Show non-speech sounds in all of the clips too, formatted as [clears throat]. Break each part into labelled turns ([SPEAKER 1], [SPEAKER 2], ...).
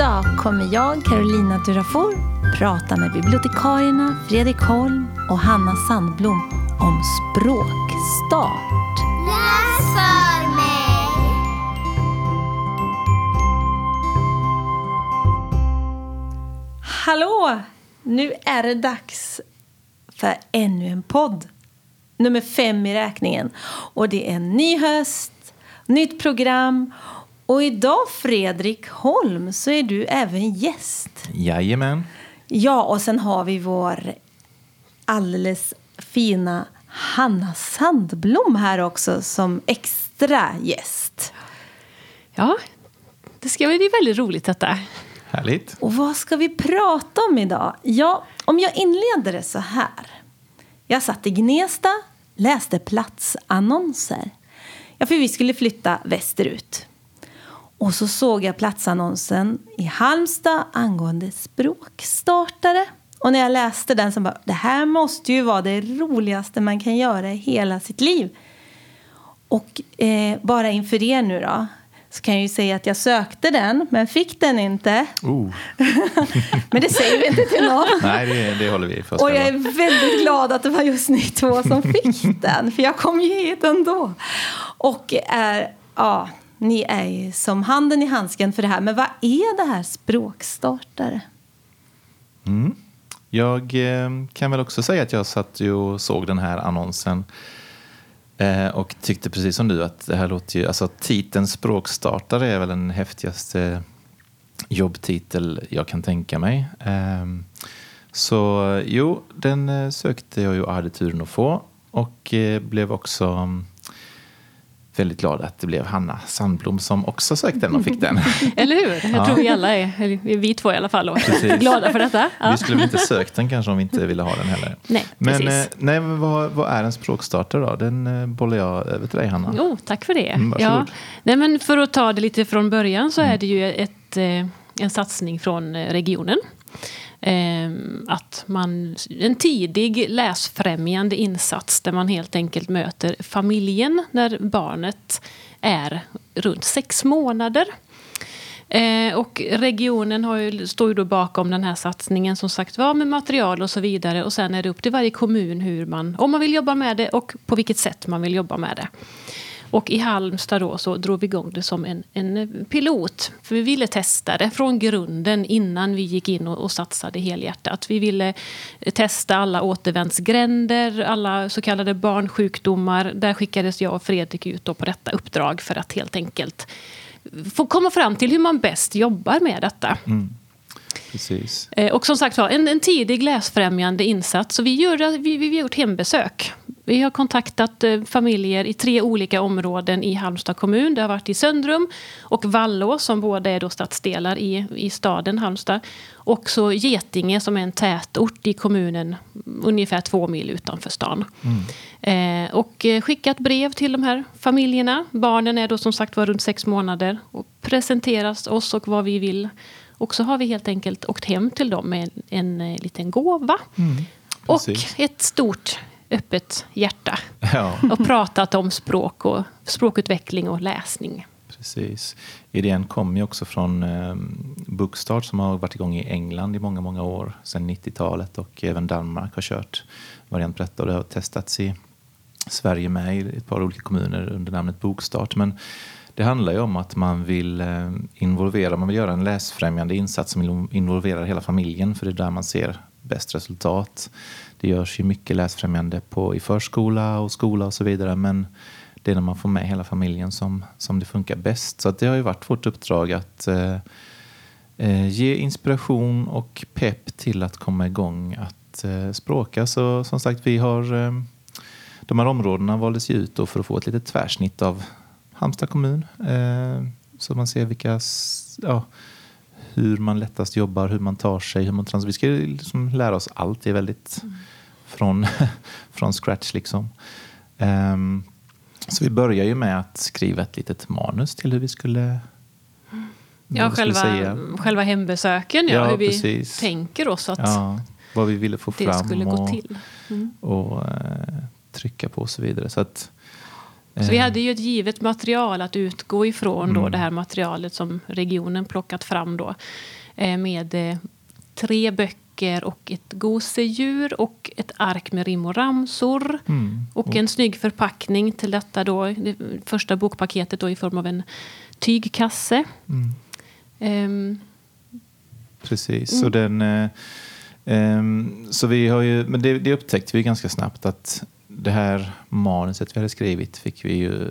[SPEAKER 1] Idag kommer jag, Carolina Durafor, prata med bibliotekarierna Fredrik Holm och Hanna Sandblom om språkstart.
[SPEAKER 2] Läs för mig!
[SPEAKER 1] Hallå! Nu är det dags för ännu en podd. Nummer fem i räkningen. Och det är en ny höst, nytt program. Och idag, Fredrik Holm, så är du även gäst.
[SPEAKER 3] Jajamän.
[SPEAKER 1] Ja, och sen har vi vår alldeles fina Hanna Sandblom här också som extra gäst.
[SPEAKER 4] Ja, det ska bli väldigt roligt detta.
[SPEAKER 3] Härligt.
[SPEAKER 1] Och vad ska vi prata om idag? Ja, om jag inleder det så här. Jag satt i Gnesta, läste platsannonser. Ja, för vi skulle flytta västerut. Och så såg jag platsannonsen i Halmstad angående språkstartare. Och när jag läste den så bara, det här måste ju vara det roligaste man kan göra i hela sitt liv. Och eh, bara inför er nu då, så kan jag ju säga att jag sökte den, men fick den inte.
[SPEAKER 3] Oh. [laughs]
[SPEAKER 1] Men det säger vi inte till någon.
[SPEAKER 3] Nej, det, det håller vi för oss
[SPEAKER 1] Och jag är väldigt glad att det var just ni två som fick den, för jag kom ju hit ändå. Och är, ja, ni är ju som handen i handsken för det här. Men vad är det här språkstartare?
[SPEAKER 3] Mm. Jag eh, kan väl också säga att jag satt ju och såg den här annonsen eh, och tyckte precis som du att det här låter ju, alltså titeln språkstartare är väl den häftigaste jobbtitel jag kan tänka mig. Eh, så jo, den eh, sökte jag ju och hade turen att få och eh, blev också väldigt glad att det blev Hanna Sandblom som också sökte den och fick den. [laughs]
[SPEAKER 4] Eller hur? Jag
[SPEAKER 3] Ja.
[SPEAKER 4] tror vi alla är, vi två i alla fall,
[SPEAKER 3] Precis.
[SPEAKER 4] glada för detta. Ja.
[SPEAKER 3] Vi skulle väl inte sökt den kanske om vi inte ville ha den heller. [laughs]
[SPEAKER 4] Nej,
[SPEAKER 3] Men, eh, nej, vad, vad är en språkstartare då? Den eh, bollar jag över till dig Hanna.
[SPEAKER 4] Jo, tack för det.
[SPEAKER 3] Mm,
[SPEAKER 4] ja. Nej, men för att ta det lite från början så är det ju ett, eh, en satsning från eh, regionen. Eh, Att man, en tidig läsfrämjande insats där man helt enkelt möter familjen när barnet är runt sex månader. Eh, och regionen har ju, står ju då bakom den här satsningen som sagt var med material och så vidare. Och sen är det upp till varje kommun hur man, om man vill jobba med det och på vilket sätt man vill jobba med det. Och i Halmstad då så drog vi igång det som en, en pilot. För vi ville testa det från grunden innan vi gick in och, och satsade helhjärtat. Vi ville testa alla återvändsgränder, alla så kallade barnsjukdomar. Där skickades jag och Fredrik ut på detta uppdrag för att helt enkelt få komma fram till hur man bäst jobbar med detta.
[SPEAKER 3] Precis.
[SPEAKER 4] Eh, Och som sagt var, en, en tidig läsfrämjande insats. Så vi, gör, vi, vi har gjort hembesök. Vi har kontaktat eh, familjer i tre olika områden i Halmstad kommun. Det har varit i Söndrum och Vallå som båda är då stadsdelar i, i staden Halmstad. Och så Getinge som är en tätort i kommunen ungefär två mil utanför stan. Eh, och eh, skickat brev till de här familjerna. Barnen är då som sagt var runt sex månader. Och presenteras oss och vad vi vill. Och så har vi helt enkelt åkt hem till dem med en, en, eh, liten gåva. och
[SPEAKER 3] precis.
[SPEAKER 4] ett stort öppet hjärta.
[SPEAKER 3] Ja,
[SPEAKER 4] Och pratat om språk och språkutveckling och läsning.
[SPEAKER 3] precis. Idén kom ju också från eh, Bookstart som har varit igång i England i många, många år, sedan 90-talet och även Danmark har kört variant på detta och det har testats i Sverige med i ett par olika kommuner under namnet Bokstart. Men det handlar ju om att man vill eh, involvera, man vill göra en läsfrämjande insats som involverar hela familjen för det är där man ser bäst resultat. Det görs ju mycket läsfrämjande på, i förskola och skola och så vidare men det är när man får med hela familjen som, som det funkar bäst. Så att det har ju varit vårt uppdrag att eh, eh, ge inspiration och pepp till att komma igång att eh, språka. Så som sagt, vi har eh, de här områdena valdes ju ut då för att få ett litet tvärsnitt av Halmstad kommun. Eh, så man ser vilka, ja, hur man lättast jobbar, hur man tar sig, hur man trans- Vi ska ju liksom lära oss allt. Det är väldigt mm från, [laughs] från scratch liksom. Ehm, så vi börjar ju med att skriva ett litet manus till hur vi skulle
[SPEAKER 4] Ja,
[SPEAKER 3] vi
[SPEAKER 4] själva,
[SPEAKER 3] säga.
[SPEAKER 4] själva hembesöken, ja,
[SPEAKER 3] Ja,
[SPEAKER 4] hur vi
[SPEAKER 3] precis.
[SPEAKER 4] tänker oss att
[SPEAKER 3] Ja, vad vi ville få
[SPEAKER 4] det
[SPEAKER 3] fram
[SPEAKER 4] skulle
[SPEAKER 3] och,
[SPEAKER 4] gå till. Mm.
[SPEAKER 3] och eh, trycka på och så vidare. Så att,
[SPEAKER 4] Så vi
[SPEAKER 3] Eh,
[SPEAKER 4] hade ju ett givet material att utgå ifrån, då,
[SPEAKER 3] Mm.
[SPEAKER 4] det här materialet som regionen plockat fram. Då, eh, med tre böcker och ett gosedjur och ett ark med rim och ramsor.
[SPEAKER 3] Mm.
[SPEAKER 4] Och en snygg förpackning till detta. Då, det första bokpaketet då, i form av en tygkasse.
[SPEAKER 3] Mm.
[SPEAKER 4] Ehm,
[SPEAKER 3] Precis.
[SPEAKER 4] Mm.
[SPEAKER 3] Så, den, ehm, så vi har ju, men det, det upptäckte vi ganska snabbt att det här manuset vi hade skrivit fick vi ju,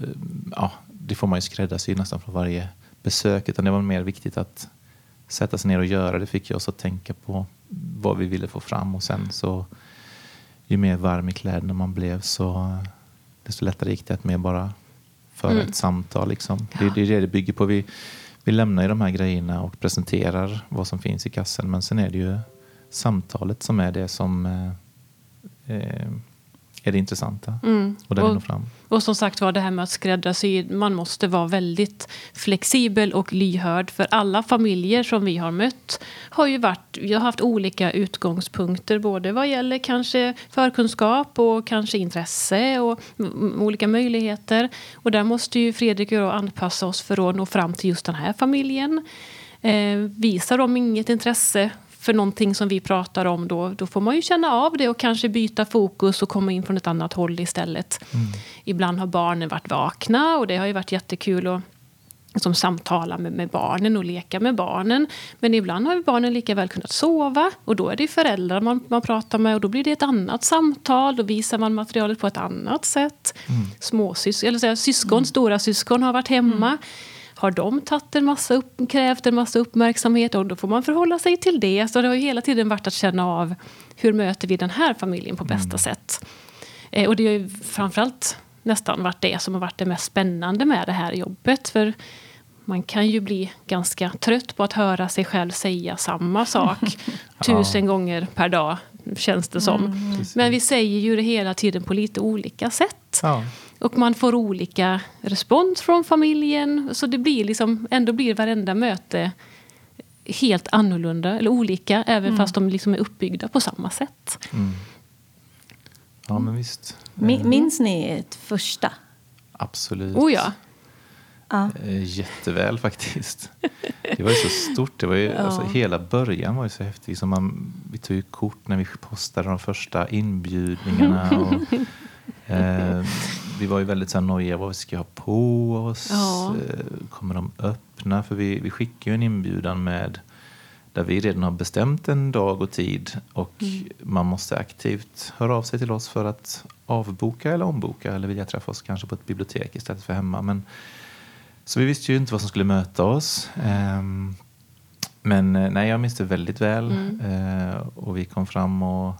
[SPEAKER 3] ja, det får man ju skräddarsy nästan för varje besök. Utan det var mer viktigt att sätta sig ner och göra. Det fick ju oss att tänka på vad vi ville få fram och sen så ju mer varm i kläderna man blev så desto lättare gick det att mer bara föra
[SPEAKER 4] Mm.
[SPEAKER 3] ett samtal. Liksom. Det, det är det det bygger på. Vi, vi lämnar ju de här grejerna och presenterar vad som finns i kassen. Men sen är det ju samtalet som är det som eh, eh, är det intressanta.
[SPEAKER 4] mm.
[SPEAKER 3] Och där
[SPEAKER 4] Och-
[SPEAKER 3] fram.
[SPEAKER 4] Och som sagt var det här med att skräddarsy, man måste vara väldigt flexibel och lyhörd. För alla familjer som vi har mött har ju varit, vi har haft olika utgångspunkter. Både vad gäller kanske förkunskap och kanske intresse och olika möjligheter. Och där måste ju Fredrik och jag anpassa oss för att nå fram till just den här familjen. Eh, visar de inget intresse för någonting som vi pratar om då, då får man ju känna av det och kanske byta fokus och komma in från ett annat håll istället. Ibland har barnen varit vakna och det har ju varit jättekul att som samtala med, med barnen och leka med barnen. Men ibland har barnen lika väl kunnat sova och då är det föräldrar man, man pratar med och då blir det ett annat samtal. Då visar man materialet på ett annat sätt. Småsys eller säga, syskon, stora syskon har varit hemma. Har de tagit en massa upp, krävt en massa uppmärksamhet och då får man förhålla sig till det. Så det har ju hela tiden varit att känna av hur möter vi den här familjen på bästa sätt. Eh, och det har ju framförallt nästan varit det som har varit det mest spännande med det här jobbet. För man kan ju bli ganska trött på att höra sig själv säga samma sak [laughs] tusen gånger per dag, känns det som. Men vi säger ju det hela tiden på lite olika sätt.
[SPEAKER 3] Ja.
[SPEAKER 4] Och man får olika respons från familjen. Så det blir liksom, ändå blir varenda möte helt annorlunda eller olika. Även fast de liksom är uppbyggda på samma sätt.
[SPEAKER 3] Mm. ja, men visst.
[SPEAKER 1] Mi- Minns ni ert första?
[SPEAKER 3] Absolut.
[SPEAKER 4] Oh ja.
[SPEAKER 1] Ja.
[SPEAKER 3] Eh, Jätteväl faktiskt. Det var ju så stort. Det var ju, [laughs] alltså, hela början var ju så häftig. Så man, vi tog ju kort när vi postade de första inbjudningarna. Och, [laughs] eh, vi var ju väldigt så nojiga. Vad ska jag ha på oss?
[SPEAKER 4] Ja.
[SPEAKER 3] Eh, kommer de öppna? För vi, vi skickar ju en inbjudan med där vi redan har bestämt en dag och tid och man måste aktivt höra av sig till oss för att avboka eller omboka eller vilja träffa oss kanske på ett bibliotek istället för hemma. Men, så vi visste ju inte vad som skulle möta oss. Ehm, men eh, nej, jag minns det väldigt väl. Eh, och vi kom fram och...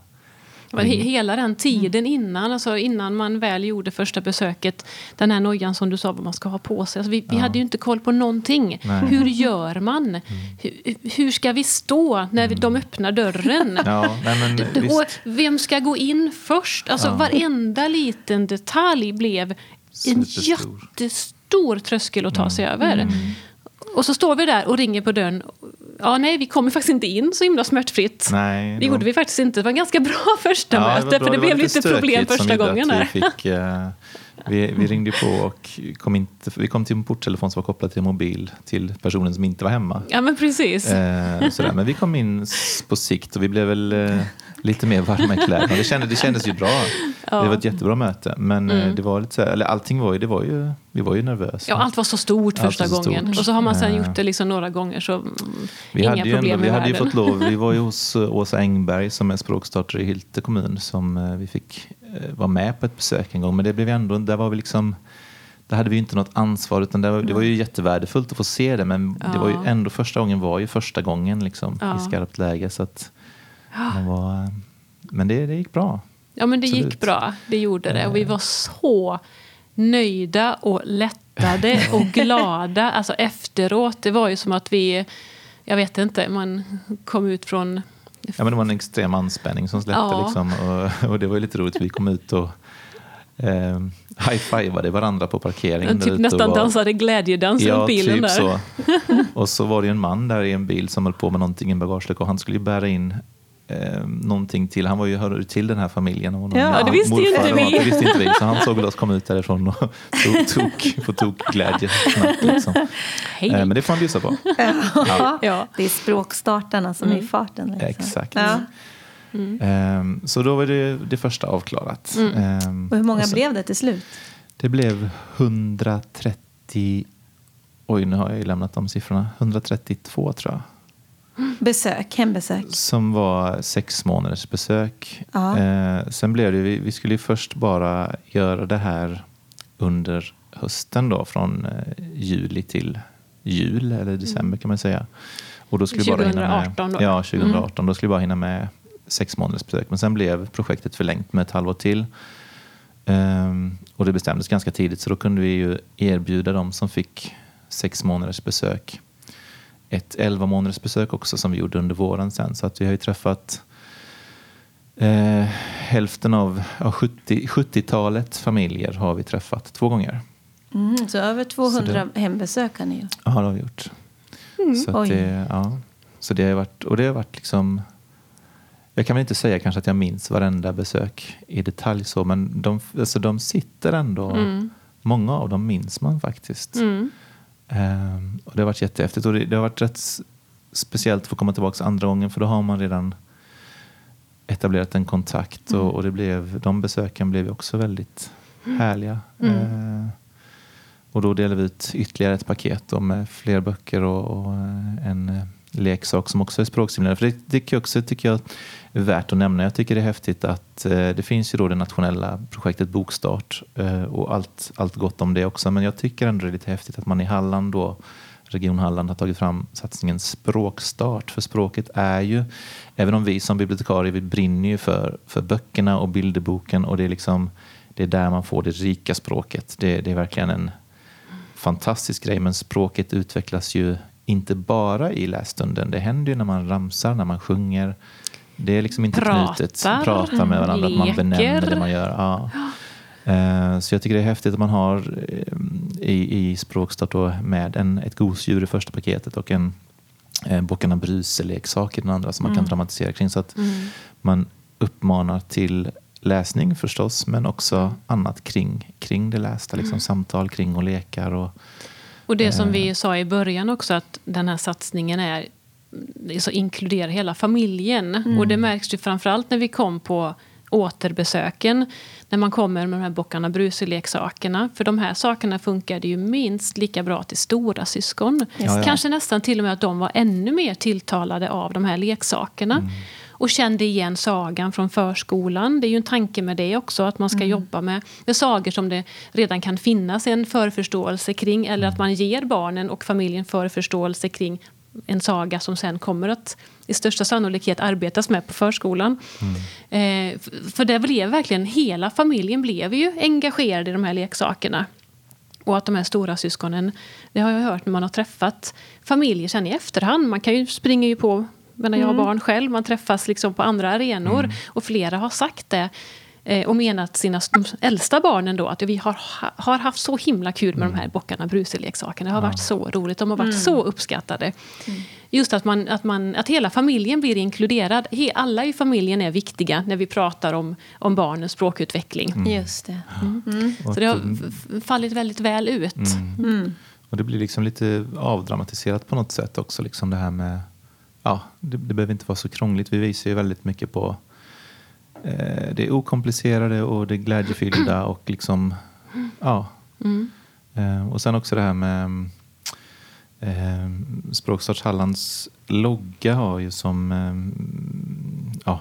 [SPEAKER 4] Men he- hela den tiden innan, alltså innan man väl gjorde första besöket, den här nojan som du sa vad man ska ha på sig. Alltså vi, vi hade ju inte koll på någonting.
[SPEAKER 3] Nej.
[SPEAKER 4] Hur gör man? Hur, hur ska vi stå när vi, de öppnar dörren? [laughs]
[SPEAKER 3] Ja, nej, men.
[SPEAKER 4] Och vem ska gå in först? Alltså
[SPEAKER 3] Ja.
[SPEAKER 4] varenda liten detalj blev en jättestor tröskel att ta sig över. Och så står vi där och ringer på dörren. Ja, nej, vi kommer faktiskt inte in så himla smärtfritt.
[SPEAKER 3] Nej,
[SPEAKER 4] Det
[SPEAKER 3] då-
[SPEAKER 4] gjorde vi faktiskt inte. Det var ganska bra första
[SPEAKER 3] Ja,
[SPEAKER 4] möte.
[SPEAKER 3] var
[SPEAKER 4] för
[SPEAKER 3] bra.
[SPEAKER 4] det,
[SPEAKER 3] var
[SPEAKER 4] blev lite problem
[SPEAKER 3] stökigt som
[SPEAKER 4] första gången. Där.
[SPEAKER 3] Vi, fick, eh, vi, vi ringde på och kom inte, vi kom till en porttelefon som var kopplad till en mobil till personen som inte var hemma.
[SPEAKER 4] Ja, men precis.
[SPEAKER 3] Eh, sådär. Men vi kom in på sikt och vi blev väl eh, lite mer varma i kläderna. Det kändes, det kändes ju bra. Det var ett jättebra möte. Men eh, det var lite så här, eller allting var ju, det var ju, vi var ju nervösa.
[SPEAKER 4] Ja, allt var så stort första
[SPEAKER 3] så
[SPEAKER 4] gången.
[SPEAKER 3] stort.
[SPEAKER 4] Och så har man sen
[SPEAKER 3] Eh.
[SPEAKER 4] gjort det liksom några gånger så mm,
[SPEAKER 3] Vi
[SPEAKER 4] inga
[SPEAKER 3] ju,
[SPEAKER 4] problem
[SPEAKER 3] ändå, vi
[SPEAKER 4] i
[SPEAKER 3] hade ju
[SPEAKER 4] världen.
[SPEAKER 3] fått lov, vi var ju [laughs] hos Åsa Engberg som är språkstartare i Hylte kommun som eh, vi fick eh, vara med på ett besök en gång. Men det blev ändå, där var vi liksom, där hade vi inte något ansvar utan det var, det var ju jättevärdefullt att få se det men det var ju
[SPEAKER 4] Ja.
[SPEAKER 3] ändå första gången var ju första gången liksom
[SPEAKER 4] Ja.
[SPEAKER 3] i skarpt läge. Så att man var, eh, men det, det gick bra.
[SPEAKER 4] Ja, men det gick
[SPEAKER 3] Absolut.
[SPEAKER 4] bra. Det gjorde det. Och vi var så nöjda och lättade och [laughs] glada. Alltså efteråt, det var ju som att vi... Jag vet inte, man kom ut från...
[SPEAKER 3] Ja, men det var en extrem anspänning som släppte.
[SPEAKER 4] Ja.
[SPEAKER 3] Liksom, och, och det var ju lite roligt. Vi kom ut och eh, high-fivade varandra på parkeringen.
[SPEAKER 4] Typ nästan
[SPEAKER 3] var-
[SPEAKER 4] dansade glädjedans
[SPEAKER 3] Ja,
[SPEAKER 4] runt bilen
[SPEAKER 3] typ
[SPEAKER 4] där.
[SPEAKER 3] så. [laughs] Och så var det ju en man där i en bil som höll på med någonting i en bagagelucka och han skulle ju bära in eh, någonting till. Han var ju, hörde till den här familjen. Och någon,
[SPEAKER 1] Ja,
[SPEAKER 4] det visste ju inte vi.
[SPEAKER 3] Det visste inte vi. Så han [laughs] såg oss komma ut därifrån och tog, tog, få tog glädje snabbt. Liksom.
[SPEAKER 4] Hej.
[SPEAKER 3] Eh, men det får man bjussa på.
[SPEAKER 1] Ja.
[SPEAKER 4] Ja.
[SPEAKER 1] Det är språkstartarna som är i farten. Liksom.
[SPEAKER 3] Exakt.
[SPEAKER 1] Ja.
[SPEAKER 3] Ehm, så då var det det första avklarat. Ehm,
[SPEAKER 1] Och hur många
[SPEAKER 3] och sen-
[SPEAKER 1] blev det till slut?
[SPEAKER 3] Det blev 130... Oj, nu har jag ju lämnat de siffrorna. 132 tror jag.
[SPEAKER 1] Besök, hembesök.
[SPEAKER 3] Som var sex månaders besök.
[SPEAKER 1] Ja.
[SPEAKER 3] Eh, sen blev det, vi, vi skulle ju först bara göra det här under hösten då, från eh, juli till jul, eller december kan man säga. Och då skulle vi bara hinna med,
[SPEAKER 4] 2018 då.
[SPEAKER 3] Ja, 2018. Då skulle vi bara hinna med sex månaders besök. Men sen blev projektet förlängt med ett halvår till. Ehm, och det bestämdes ganska tidigt, så då kunde vi ju erbjuda dem som fick sex månaders besök ett 11 månaders besök också som vi gjorde under våren sen. Så att vi har ju träffat eh, hälften av ja, 70 70-talet familjer har vi träffat två gånger.
[SPEAKER 1] Mm, så över 200
[SPEAKER 3] Så
[SPEAKER 1] hembesök har ni gjort.
[SPEAKER 3] Ja, det har vi gjort. Så, att
[SPEAKER 1] Oj.
[SPEAKER 3] det, ja, så det har varit, och det har varit liksom jag kan väl inte säga kanske att jag minns varenda besök i detalj så, men de, alltså de sitter ändå, många av dem minns man faktiskt.
[SPEAKER 4] Mm.
[SPEAKER 3] Ehm, och det har varit jättehäftigt. Och det, det har varit rätt speciellt att få komma tillbaka andra gången för då har man redan etablerat en kontakt och, och det blev, de besöken blev också väldigt härliga. Ehm, och då delade vi ut ytterligare ett paket med fler böcker och, och eh, en eh, leksak som också är språkstimulerande. För det tycker jag också tycker jag är värt att nämna. Jag tycker det är häftigt att eh, det finns ju då det nationella projektet Bokstart eh, och allt, allt gott om det också. Men jag tycker ändå det är lite häftigt att man i Halland då Region Halland har tagit fram satsningen Språkstart. För språket är ju, även om vi som bibliotekarier vi brinner ju för, för böckerna och bilderboken och det är liksom det är där man får det rika språket. Det, det är verkligen en fantastisk grej men språket utvecklas ju inte bara i lässtunden. Det händer ju när man ramsar, när man sjunger. Det är liksom inte
[SPEAKER 4] Pratar,
[SPEAKER 3] knutet. Prata med varandra, att man
[SPEAKER 4] leker.
[SPEAKER 3] benämner det man gör. Ja. Eh, Så jag tycker det är häftigt att man har eh, i, i språkstart med en, ett gosedjur i första paketet och en eh, Bockarna Bruse-leksak i den andra som man kan dramatisera kring. Så att man uppmanar till läsning förstås men också annat kring, kring det lästa. Liksom Samtal kring och lekar. Och,
[SPEAKER 4] Och det som
[SPEAKER 3] Eh.
[SPEAKER 4] vi sa i början också, att den här satsningen är så inkluderar hela familjen. Och det märks ju framförallt när vi kom på återbesöken. När man kommer med de här Bockarna Bruse-leksakerna. För de här sakerna funkade ju minst lika bra till stora syskon.
[SPEAKER 3] Ja.
[SPEAKER 4] Kanske nästan till och med att de var ännu mer tilltalade av de här leksakerna. Och kände igen sagan från förskolan. Det är ju en tanke med det också, att man ska jobba med, med sagor som det redan kan finnas en förförståelse kring. Eller att man ger barnen och familjen förförståelse kring en saga som sen kommer att i största sannolikhet arbetas med på förskolan. Eh, f- för det blev verkligen, hela familjen blev ju engagerad i de här leksakerna. Och att de här stora syskonen, det har jag hört när man har träffat familjer sen i efterhand. Man kan ju springa ju på, när jag har barn själv, man träffas liksom på andra arenor. Och flera har sagt det. eh, Och menat sina äldsta barnen då att vi har, ha- har haft så himla kul med de här Bockarna Bruse-leksakerna. Det har varit så roligt, de har varit så uppskattade. Just att, man, att, man, att hela familjen blir inkluderad. He, alla i familjen är viktiga när vi pratar om, om barnens språkutveckling.
[SPEAKER 1] Just det.
[SPEAKER 4] Så det har fallit väldigt väl ut.
[SPEAKER 3] Och det blir liksom lite avdramatiserat på något sätt också. Liksom det här med, ja, det, det behöver inte vara så krångligt. Vi visar ju väldigt mycket på eh, det okomplicerade och det glädjefyllda [clears throat] och liksom, ja. Eh, och sen också det här med eh, Språkstarts Hallands logga har ju som, eh, ja,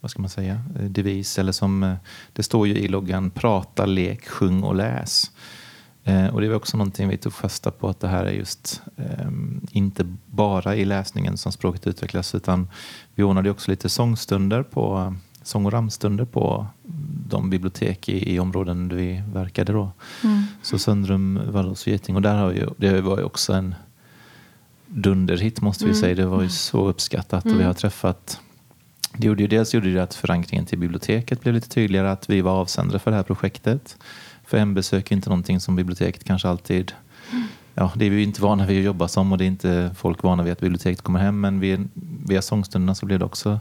[SPEAKER 3] vad ska man säga, eh, devis eller som, eh, det står ju i loggan prata, lek, sjung och läs. Eh, och det var också någonting vi tog fasta på att det här är just eh, inte bara i läsningen som språket utvecklas utan vi ordnade också lite sångstunder på sång och ramstunder på de bibliotek i, i områden där vi verkade då. Så Söndrum, Vallås och Geting och där har ju, det var ju också en dunderhit måste vi säga. Det var ju så uppskattat och vi har träffat det gjorde ju, dels gjorde det att förankringen till biblioteket blev lite tydligare, att vi var avsändare för det här projektet. För hembesök är inte någonting som biblioteket kanske alltid... Ja, det är vi inte vana vid att jobba som och det är inte folk vana vid att biblioteket kommer hem. Men via, via sångstunderna så blev det också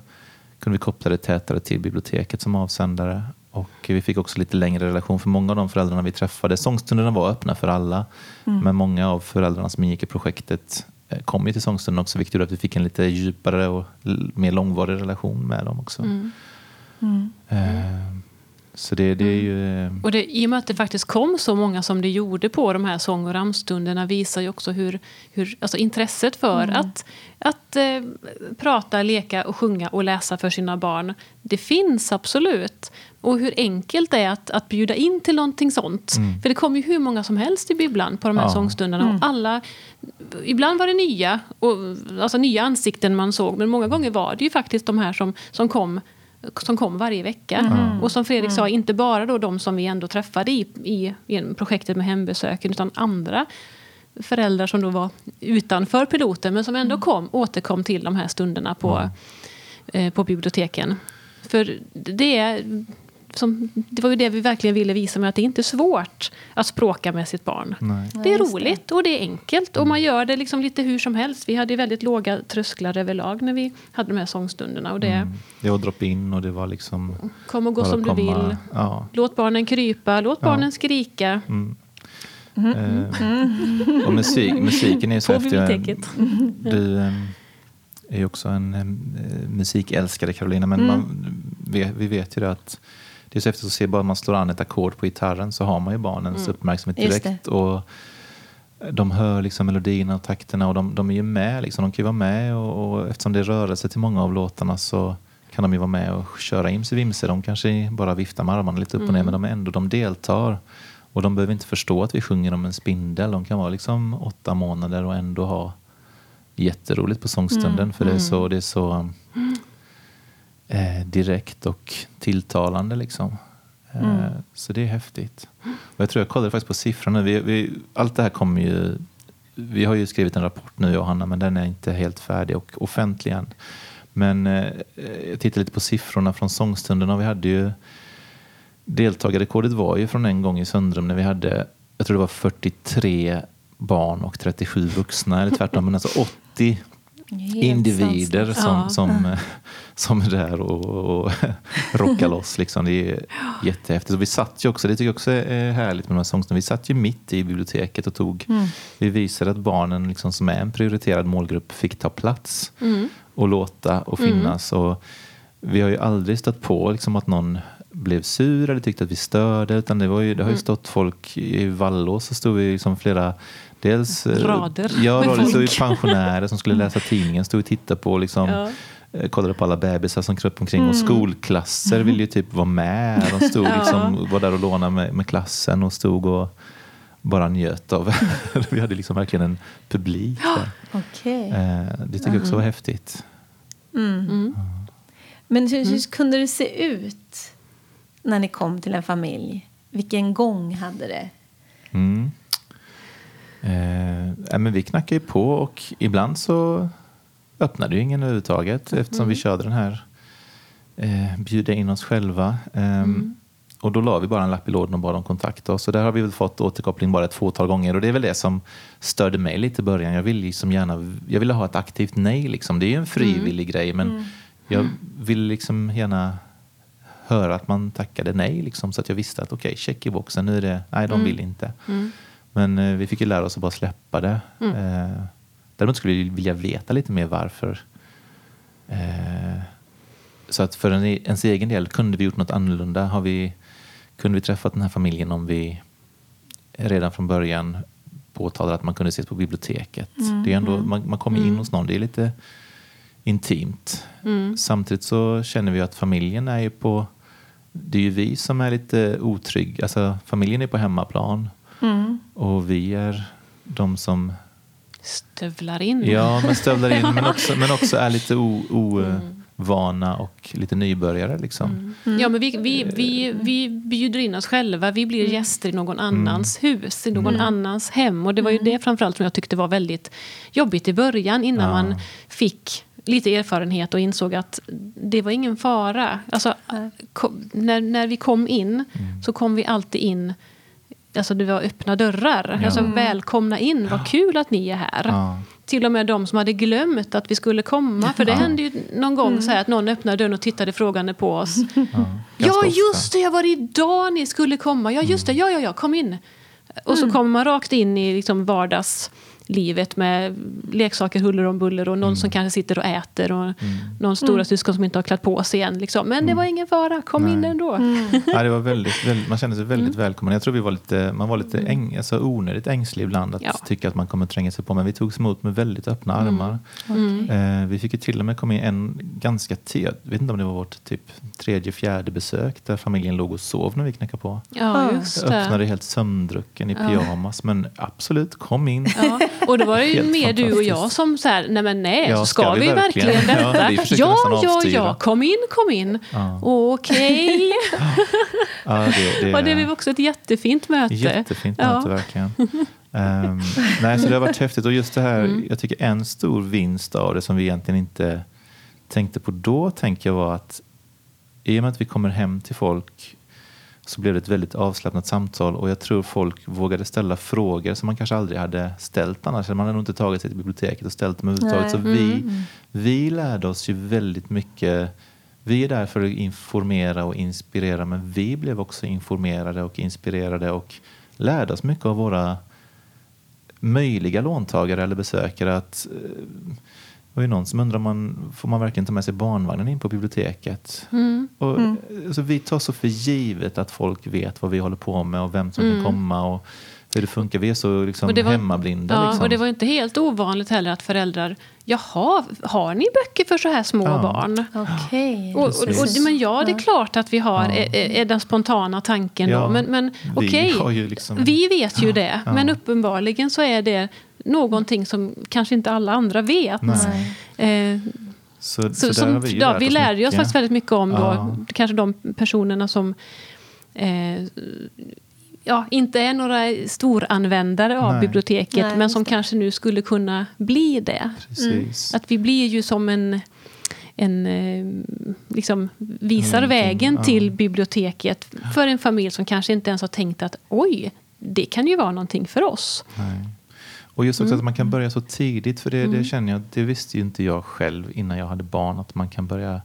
[SPEAKER 3] kunde vi koppla det tätare till biblioteket som avsändare. Och vi fick också lite längre relation för många av de föräldrarna vi träffade. Sångstunderna var öppna för alla. Men många av föräldrarna som ingick i projektet eh, kom ju till sångstunden också, vilket gjorde att vi fick en lite djupare och mer långvarig relation med dem också. Eh, Så det, det är ju... eh,
[SPEAKER 4] Och det, I och med att det faktiskt kom så många som det gjorde på de här sång och ramstunderna visar ju också hur, hur alltså intresset för att, att eh, prata, leka och sjunga och läsa för sina barn, det finns absolut. Och hur enkelt det är att, att bjuda in till någonting sånt. För det kom ju hur många som helst i bibblan på de här
[SPEAKER 3] Ja.
[SPEAKER 4] sångstunderna. Och alla, ibland var det nya, och, alltså nya ansikten man såg, men många gånger var det ju faktiskt de här som, som kom som kom varje vecka. Och som Fredrik sa, inte bara då de som vi ändå träffade i, i, i projektet med hembesöken, utan andra föräldrar som då var utanför piloten, men som ändå kom, återkom till de här stunderna på, eh, på biblioteken. För det är... Som, det var ju det vi verkligen ville visa med att det inte är svårt att språka med sitt barn.
[SPEAKER 3] Nej.
[SPEAKER 4] Det är roligt och det är enkelt och man gör det liksom lite hur som helst. Vi hade väldigt låga trösklar överlag när vi hade de här sångstunderna. Och det,
[SPEAKER 3] Mm. Det var drop-in och det var liksom...
[SPEAKER 4] Kom och gå som du
[SPEAKER 3] komma-
[SPEAKER 4] vill.
[SPEAKER 3] Ja.
[SPEAKER 4] Låt barnen krypa, låt
[SPEAKER 3] Ja.
[SPEAKER 4] barnen skrika.
[SPEAKER 3] Eh, och musik, musiken är ju så
[SPEAKER 4] På
[SPEAKER 3] häftig.
[SPEAKER 4] biblioteket.
[SPEAKER 3] Du eh, är ju också en eh, musikälskare Carolina, men man, vi, vi vet ju det att det är så häftigt att se bara man slår an ett ackord på gitarren så har man ju barnens uppmärksamhet
[SPEAKER 1] Just
[SPEAKER 3] direkt. Och de hör liksom melodierna och takterna och de, de är ju med. Liksom. De kan ju vara med och, och eftersom det är rörelse till många av låtarna så kan de ju vara med och köra imse vimse. De kanske bara viftar med armarna lite upp och ner men de är ändå de deltar. Och de behöver inte förstå att vi sjunger om en spindel. De kan vara liksom åtta månader och ändå ha jätteroligt på sångstunden. För det är så, det är så eh, direkt och tilltalande. Liksom. Eh, Så det är häftigt. Och jag tror jag kollade faktiskt på siffrorna. Vi, vi, allt det här kommer ju... Vi har ju skrivit en rapport nu, Johanna, men den är inte helt färdig och offentlig än. Men eh, jag tittade lite på siffrorna från sångstunderna. Vi hade ju... Deltagarrekordet var ju från en gång i Söndrum när vi hade, jag tror det var 43 barn och 37 vuxna, eller tvärtom, men alltså 80
[SPEAKER 1] Helt
[SPEAKER 3] individer som,
[SPEAKER 4] Ja.
[SPEAKER 3] som, eh, som är där och, och [laughs] rockar loss. Liksom. Det är jättehäftigt. Och vi satt ju också, det tycker jag också är härligt med de här sångstunderna, vi satt ju mitt i biblioteket och tog, vi visade att barnen liksom, som är en prioriterad målgrupp fick ta plats och låta och finnas. Och vi har ju aldrig stött på liksom, att någon blev sur eller tyckte att vi störde. Utan det, var ju, det har ju stått folk i Vallås så stod vi liksom flera Dels, eh,
[SPEAKER 4] Rader
[SPEAKER 3] Ja, rader. Det stod pensionärer som skulle läsa tidningen, stod och tittade på liksom,
[SPEAKER 4] Ja.
[SPEAKER 3] eh, kollade på alla bebisar som kröp omkring och skolklasser ville ju typ vara med. De stod
[SPEAKER 4] Ja.
[SPEAKER 3] liksom, var där och lånade med, med klassen och stod och bara njöt av. [laughs] Vi hade liksom verkligen en publik där. [gasps]
[SPEAKER 1] Okej.
[SPEAKER 3] Eh, Det tycker jag också var häftigt.
[SPEAKER 1] Men hur, hur kunde det se ut när ni kom till en familj? Vilken gång hade det?
[SPEAKER 3] Mm. Eh, men vi knackade ju på och ibland så öppnade ju ingen överhuvudtaget eftersom vi körde den här eh, bjuda in oss själva. Ehm, Och då la vi bara en lapp i lådan och bad dem kontakta oss. Och där har vi väl fått återkoppling bara ett fåtal gånger. Och det är väl det som störde mig lite i början. Jag ville, liksom gärna, jag ville ha ett aktivt nej. Liksom. Det är ju en frivillig grej men jag ville liksom gärna höra att man tackade nej. Liksom, så att jag visste att okej, check i boxen. Nu är det, nej de vill inte. Men eh, vi fick ju lära oss att bara släppa det. Eh, däremot skulle vi vilja veta lite mer varför. Eh, så att för en, ens egen del, kunde vi gjort något annorlunda? Har vi, kunde vi träffat den här familjen om vi redan från början påtalade att man kunde ses på biblioteket? Det är ändå, man, man kommer in hos någon, det är lite intimt. Samtidigt så känner vi att familjen är ju på... Det är ju vi som är lite otrygga. Alltså, familjen är på hemmaplan och vi är de som
[SPEAKER 4] Stövlar in.
[SPEAKER 3] Ja, men stövlar in men också, men också är lite ovana och lite nybörjare. Liksom.
[SPEAKER 4] Ja, men vi, vi, vi, vi bjuder in oss själva. Vi blir gäster i någon annans hus, i någon annans hem. Och det var ju det framförallt som jag tyckte var väldigt jobbigt i början innan
[SPEAKER 3] Ja.
[SPEAKER 4] man fick lite erfarenhet och insåg att det var ingen fara. Alltså, kom, när, när vi kom in så kom vi alltid in Alltså det var öppna dörrar.
[SPEAKER 3] Ja.
[SPEAKER 4] Alltså välkomna in, vad kul att ni är här.
[SPEAKER 3] Ja.
[SPEAKER 4] till och med de som hade glömt att vi skulle komma. För det hände ju någon gång så här att någon öppnade dörren och tittade frågande på oss. [laughs]
[SPEAKER 3] Ja,
[SPEAKER 4] Ja, just det, jag var det idag ni skulle komma. Ja, just det, ja, ja, ja, kom in. Och så kommer man rakt in i liksom vardagslivet med leksaker huller om buller och någon som kanske sitter och äter och någon stora syskon som inte har klätt på sig än. Liksom. Men det var ingen fara, kom in
[SPEAKER 3] Nej.
[SPEAKER 4] ändå. [laughs]
[SPEAKER 3] Ja, det var väldigt, väldigt, man kände sig väldigt
[SPEAKER 4] Mm.
[SPEAKER 3] välkommen. Jag tror vi var lite, man var lite äng, alltså onödigt ängslig ibland att
[SPEAKER 4] Ja.
[SPEAKER 3] tycka att man kommer tränga sig på. Men vi togs emot med väldigt öppna
[SPEAKER 4] Mm.
[SPEAKER 3] armar. Eh, vi fick ju till och med komma in en ganska tidigt, jag vet inte om det var vårt typ tredje, fjärde besök där familjen låg och sov när vi knackade på.
[SPEAKER 4] Ja, just
[SPEAKER 3] Jag öppnade
[SPEAKER 4] det.
[SPEAKER 3] helt sömndrucken i pyjamas. Men absolut, kom in.
[SPEAKER 4] Ja, [laughs] och då var det ju mer du och jag som så här, nej men nej,
[SPEAKER 3] Ja,
[SPEAKER 4] så
[SPEAKER 3] ska
[SPEAKER 4] ska,
[SPEAKER 3] vi
[SPEAKER 4] vi
[SPEAKER 3] verkligen?
[SPEAKER 4] verkligen
[SPEAKER 3] Ja,
[SPEAKER 4] detta? ja, ja,
[SPEAKER 3] avstyra.
[SPEAKER 4] ja, kom in, kom in.
[SPEAKER 3] Ja.
[SPEAKER 4] Okej.
[SPEAKER 3] Ja, det, det, [laughs]
[SPEAKER 4] Och det var också ett jättefint möte.
[SPEAKER 3] Jättefint
[SPEAKER 4] Ja.
[SPEAKER 3] möte verkligen. Ehm, nej, så det har varit häftigt. Och just det här,
[SPEAKER 4] Mm.
[SPEAKER 3] jag tycker en stor vinst av det som vi egentligen inte tänkte på då, tänker jag var att i och med att vi kommer hem till folk så blev det ett väldigt avslappnat samtal och jag tror folk vågade ställa frågor som man kanske aldrig hade ställt annars. Man hade nog inte tagit sig till biblioteket och ställt dem överhuvudtaget. Så vi, vi lärde oss ju väldigt mycket. Vi är där för att informera och inspirera men vi blev också informerade och inspirerade och lärde oss mycket av våra möjliga låntagare eller besökare. att eh, var ju någon som undrar om man, får man verkligen ta med sig barnvagnen in på biblioteket?
[SPEAKER 4] Mm.
[SPEAKER 3] Och, alltså, vi tar så för givet att folk vet vad vi håller på med och vem som
[SPEAKER 4] Mm.
[SPEAKER 3] kan komma och hur det funkar. Vi är så liksom,
[SPEAKER 4] Och det var-
[SPEAKER 3] hemmablinda.
[SPEAKER 4] Ja,
[SPEAKER 3] liksom.
[SPEAKER 4] och det var inte helt ovanligt heller att föräldrar, jaha, har ni böcker för så här små
[SPEAKER 3] Ja.
[SPEAKER 4] barn?
[SPEAKER 1] Okej.
[SPEAKER 4] Och, och, och, men ja, det är klart att vi har,
[SPEAKER 3] Ja.
[SPEAKER 4] är, är den spontana tanken
[SPEAKER 3] Ja.
[SPEAKER 4] då. Men, men
[SPEAKER 3] Vi
[SPEAKER 4] okej,
[SPEAKER 3] har ju liksom-
[SPEAKER 4] vi vet ju det.
[SPEAKER 3] Ja.
[SPEAKER 4] Men uppenbarligen så är det någonting som kanske inte alla andra vet.
[SPEAKER 3] Nej.
[SPEAKER 4] Eh,
[SPEAKER 3] Så, så,
[SPEAKER 4] så, som,
[SPEAKER 3] vi
[SPEAKER 4] ja, vi lärde oss
[SPEAKER 3] mycket.
[SPEAKER 4] faktiskt väldigt mycket om då,
[SPEAKER 3] Ja.
[SPEAKER 4] kanske de personerna som eh, ja, inte är några storanvändare av
[SPEAKER 3] Nej.
[SPEAKER 4] biblioteket
[SPEAKER 1] Nej,
[SPEAKER 4] men som
[SPEAKER 1] det.
[SPEAKER 4] kanske nu skulle kunna bli det.
[SPEAKER 3] Precis.
[SPEAKER 4] Att vi blir ju som en, en eh, liksom visar
[SPEAKER 3] Någonting,
[SPEAKER 4] vägen
[SPEAKER 3] ja.
[SPEAKER 4] till biblioteket för en familj som kanske inte ens har tänkt att oj, det kan ju vara någonting för oss.
[SPEAKER 3] Nej. Och just också
[SPEAKER 4] Mm.
[SPEAKER 3] att man kan börja så tidigt, för det, det känner jag, det visste ju inte jag själv innan jag hade barn, att man kan börja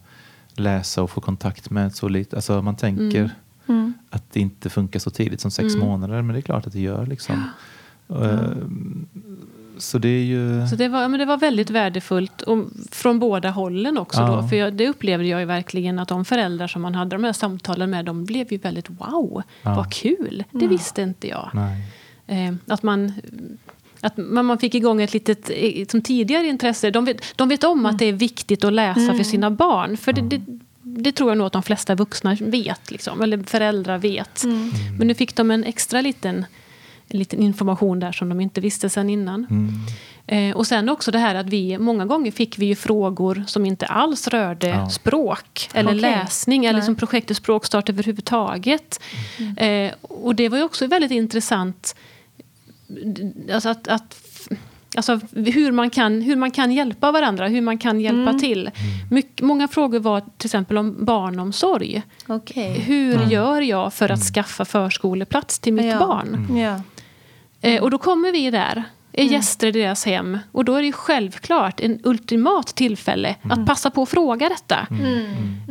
[SPEAKER 3] läsa och få kontakt med så lite. Alltså man tänker
[SPEAKER 1] Mm.
[SPEAKER 3] att det inte funkar så tidigt som sex
[SPEAKER 4] Mm.
[SPEAKER 3] månader, men det är klart att det gör. Liksom. Eh, Så det är ju...
[SPEAKER 4] Så det var, ja, men det var väldigt värdefullt och från båda hållen också.
[SPEAKER 3] Ja.
[SPEAKER 4] Då, för jag, det upplevde jag ju verkligen att de föräldrar som man hade de här samtalen med, de blev ju väldigt wow,
[SPEAKER 3] Ja.
[SPEAKER 4] vad kul, det visste inte jag. Eh, att man, att man fick igång ett litet som tidigare intresse. De vet, de vet om att det är viktigt att läsa för sina barn. För det, det, det tror jag nog att de flesta vuxna vet, liksom, eller föräldrar vet. Men nu fick de en extra liten, en liten information där som de inte visste sen innan.
[SPEAKER 3] Mm.
[SPEAKER 4] Eh, och sen också det här att vi många gånger fick vi ju frågor som inte alls rörde
[SPEAKER 3] Ja.
[SPEAKER 4] språk eller
[SPEAKER 1] Okej.
[SPEAKER 4] läsning eller som projektet Språkstart överhuvudtaget. Eh, och det var ju också väldigt intressant alltså att, att Alltså hur man, kan, hur man kan hjälpa varandra, hur man kan hjälpa
[SPEAKER 1] Mm.
[SPEAKER 4] till. Myck, många frågor var till exempel om barnomsorg.
[SPEAKER 1] Okej.
[SPEAKER 4] Hur gör jag för att skaffa förskoleplats till mitt
[SPEAKER 1] Ja.
[SPEAKER 4] barn?
[SPEAKER 1] Ja.
[SPEAKER 4] Eh, och då kommer vi där, är gäster i deras hem. Och då är det ju självklart en ultimat tillfälle att passa på att fråga detta.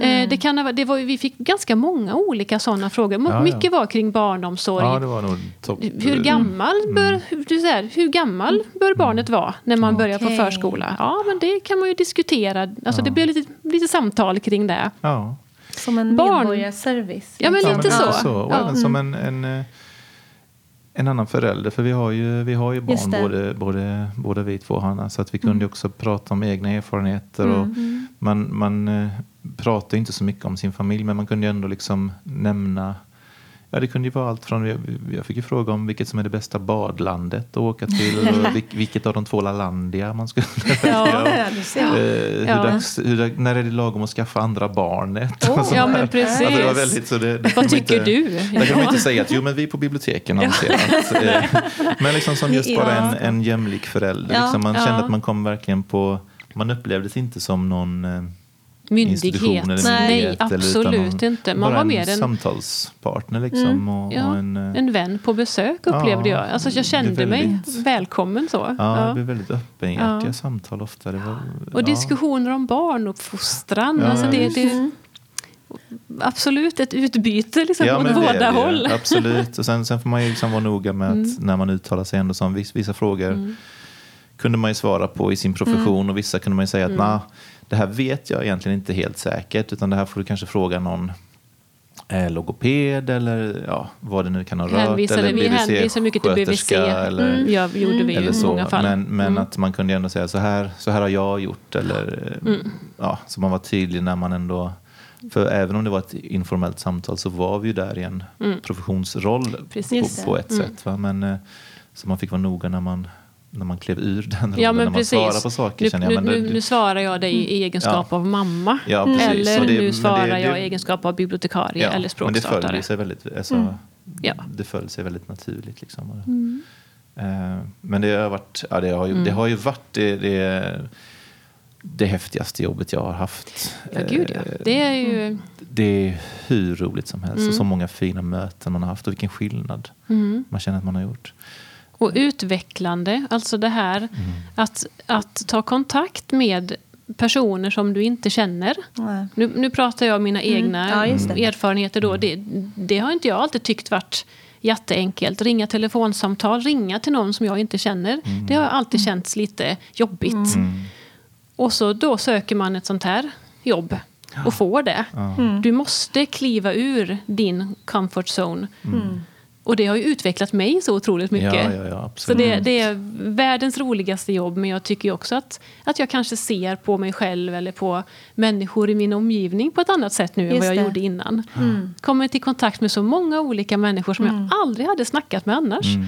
[SPEAKER 4] Eh, det kan, det var, vi fick ganska många olika sådana frågor. Mo-
[SPEAKER 3] Ja, ja.
[SPEAKER 4] Mycket var kring barnomsorg.
[SPEAKER 3] Ja, det var.
[SPEAKER 4] Hur gammal, bör, hur, du säger, hur gammal bör barnet vara när man börjar på förskola? Ja, men det kan man ju diskutera. Alltså, Det blev lite, lite samtal kring det.
[SPEAKER 3] Ja.
[SPEAKER 1] Som en
[SPEAKER 4] Barn.
[SPEAKER 1] medborgarservice.
[SPEAKER 4] Ja, men
[SPEAKER 3] Ja,
[SPEAKER 4] lite
[SPEAKER 3] men
[SPEAKER 4] så.
[SPEAKER 3] så. Och
[SPEAKER 4] Ja. Mm.
[SPEAKER 3] även som en, en, eh, en annan förälder. För vi har ju, vi har ju barn både, både, båda vi två Hanna. Så att vi kunde ju också prata om egna erfarenheter. Och man man eh, pratar ju inte så mycket om sin familj. Men man kunde ju ändå liksom nämna Ja, det kunde ju vara allt från, jag fick ju fråga om vilket som är det bästa badlandet att åka till [laughs] och vil- vilket av de två Lalandia man skulle [laughs] välja.
[SPEAKER 1] Ja.
[SPEAKER 3] Eh, hur
[SPEAKER 4] Ja.
[SPEAKER 3] dags, hur, när är det lagom att skaffa andra barnet?
[SPEAKER 1] Oh. [laughs]
[SPEAKER 4] Ja, men precis.
[SPEAKER 3] Alltså, det var väldigt, så det, det
[SPEAKER 4] Vad tycker
[SPEAKER 3] inte,
[SPEAKER 4] du?
[SPEAKER 3] Där kan man inte säga att jo, men vi på biblioteken anser att... Eh, men liksom som just bara en,
[SPEAKER 1] Ja.
[SPEAKER 3] en jämlik förälder.
[SPEAKER 1] Ja.
[SPEAKER 3] Liksom man
[SPEAKER 4] Ja.
[SPEAKER 3] kände att man kom verkligen på... Man upplevdes inte som någon...
[SPEAKER 4] Myndighet.
[SPEAKER 3] eller
[SPEAKER 1] Nej.
[SPEAKER 4] Nej, absolut
[SPEAKER 3] någon-
[SPEAKER 4] inte. Man var mer
[SPEAKER 3] en samtalspartner liksom. Och,
[SPEAKER 4] Ja,
[SPEAKER 3] och en, eh,
[SPEAKER 4] en vän på besök upplevde
[SPEAKER 3] Ja,
[SPEAKER 4] jag. Alltså jag
[SPEAKER 3] det
[SPEAKER 4] kände mig välkommen så.
[SPEAKER 3] Ja, det
[SPEAKER 4] Ja.
[SPEAKER 3] blir väldigt öppenhjärtiga
[SPEAKER 4] Ja.
[SPEAKER 3] samtal ofta. Det var,
[SPEAKER 4] Och diskussioner om barnuppfostran.
[SPEAKER 3] Ja,
[SPEAKER 4] alltså det, det, absolut ett utbyte liksom,
[SPEAKER 3] Ja,
[SPEAKER 4] åt
[SPEAKER 3] det
[SPEAKER 4] båda
[SPEAKER 3] det
[SPEAKER 4] håll.
[SPEAKER 3] Absolut. Och sen, sen får man ju liksom vara noga med att
[SPEAKER 4] Mm.
[SPEAKER 3] när man uttalar sig ändå som vissa, vissa frågor kunde man ju svara på i sin profession
[SPEAKER 4] Mm.
[SPEAKER 3] och vissa kunde man ju säga att nah, det här vet jag egentligen inte helt säkert utan det här får du kanske fråga någon eh, logoped eller ja, vad det nu kan ha rört.
[SPEAKER 4] Hänvisade-
[SPEAKER 3] eller
[SPEAKER 4] vi hänvisar mycket till BVC.
[SPEAKER 3] Eller,
[SPEAKER 4] Mm, ja, gjorde vi
[SPEAKER 3] eller
[SPEAKER 4] i
[SPEAKER 3] så.
[SPEAKER 4] många fall.
[SPEAKER 3] Men, men
[SPEAKER 4] Mm.
[SPEAKER 3] att man kunde ändå säga så här, så här har jag gjort. Eller, eh,
[SPEAKER 4] Mm.
[SPEAKER 3] ja, så man var tydlig när man ändå... För även om det var ett informellt samtal så var vi ju där i en professionsroll
[SPEAKER 4] Mm. Precis.
[SPEAKER 3] på, på ett sätt. Va? Men, eh, så man fick vara noga när man, när man klev ur den
[SPEAKER 4] Ja,
[SPEAKER 3] när
[SPEAKER 4] men
[SPEAKER 3] man
[SPEAKER 4] precis.
[SPEAKER 3] svarade på saker.
[SPEAKER 4] Nu,
[SPEAKER 3] känner jag. Men
[SPEAKER 4] nu, nu svarar jag dig i egenskap av mamma.
[SPEAKER 3] Ja, precis.
[SPEAKER 4] Eller
[SPEAKER 3] det-
[SPEAKER 4] nu svarar
[SPEAKER 3] det-
[SPEAKER 4] jag i egenskap av bibliotekarie
[SPEAKER 3] ja,
[SPEAKER 4] eller
[SPEAKER 3] Men det
[SPEAKER 4] språkstartare.
[SPEAKER 3] följer sig väldigt, alltså,
[SPEAKER 4] Mm. Ja.
[SPEAKER 3] det föll sig väldigt naturligt. Liksom.
[SPEAKER 4] Mm.
[SPEAKER 3] Eh, Men det har, varit, ja, det har, ju, det har ju varit det, det, det häftigaste jobbet jag har haft.
[SPEAKER 4] Ja, gud ja.
[SPEAKER 3] Eh,
[SPEAKER 4] Det är ju...
[SPEAKER 3] Det är hur roligt som helst och så många fina möten man har haft och vilken skillnad
[SPEAKER 4] Mm.
[SPEAKER 3] man känner att man har gjort.
[SPEAKER 4] Och utvecklande, alltså det här
[SPEAKER 3] Mm.
[SPEAKER 4] att, att ta kontakt med personer som du inte känner. Nu, nu pratar jag om mina egna
[SPEAKER 1] Ja, just det.
[SPEAKER 4] erfarenheter. Då. Det, det har inte jag alltid tyckt varit jätteenkelt. Ringa telefonsamtal, ringa till någon som jag inte känner. Det har alltid känts lite jobbigt.
[SPEAKER 3] Mm.
[SPEAKER 4] Och så då söker man ett sånt här jobb och får det. Du måste kliva ur din comfort zone. Och det har ju utvecklat mig så otroligt mycket.
[SPEAKER 3] Ja, ja, ja,
[SPEAKER 4] Så det, det är världens roligaste jobb, men jag tycker också att, att jag kanske ser på mig själv eller på människor i min omgivning på ett annat sätt nu än
[SPEAKER 1] Just
[SPEAKER 4] vad jag
[SPEAKER 1] det.
[SPEAKER 4] gjorde innan. Kommer till kontakt med så många olika människor som jag aldrig hade snackat med annars.
[SPEAKER 3] Mm.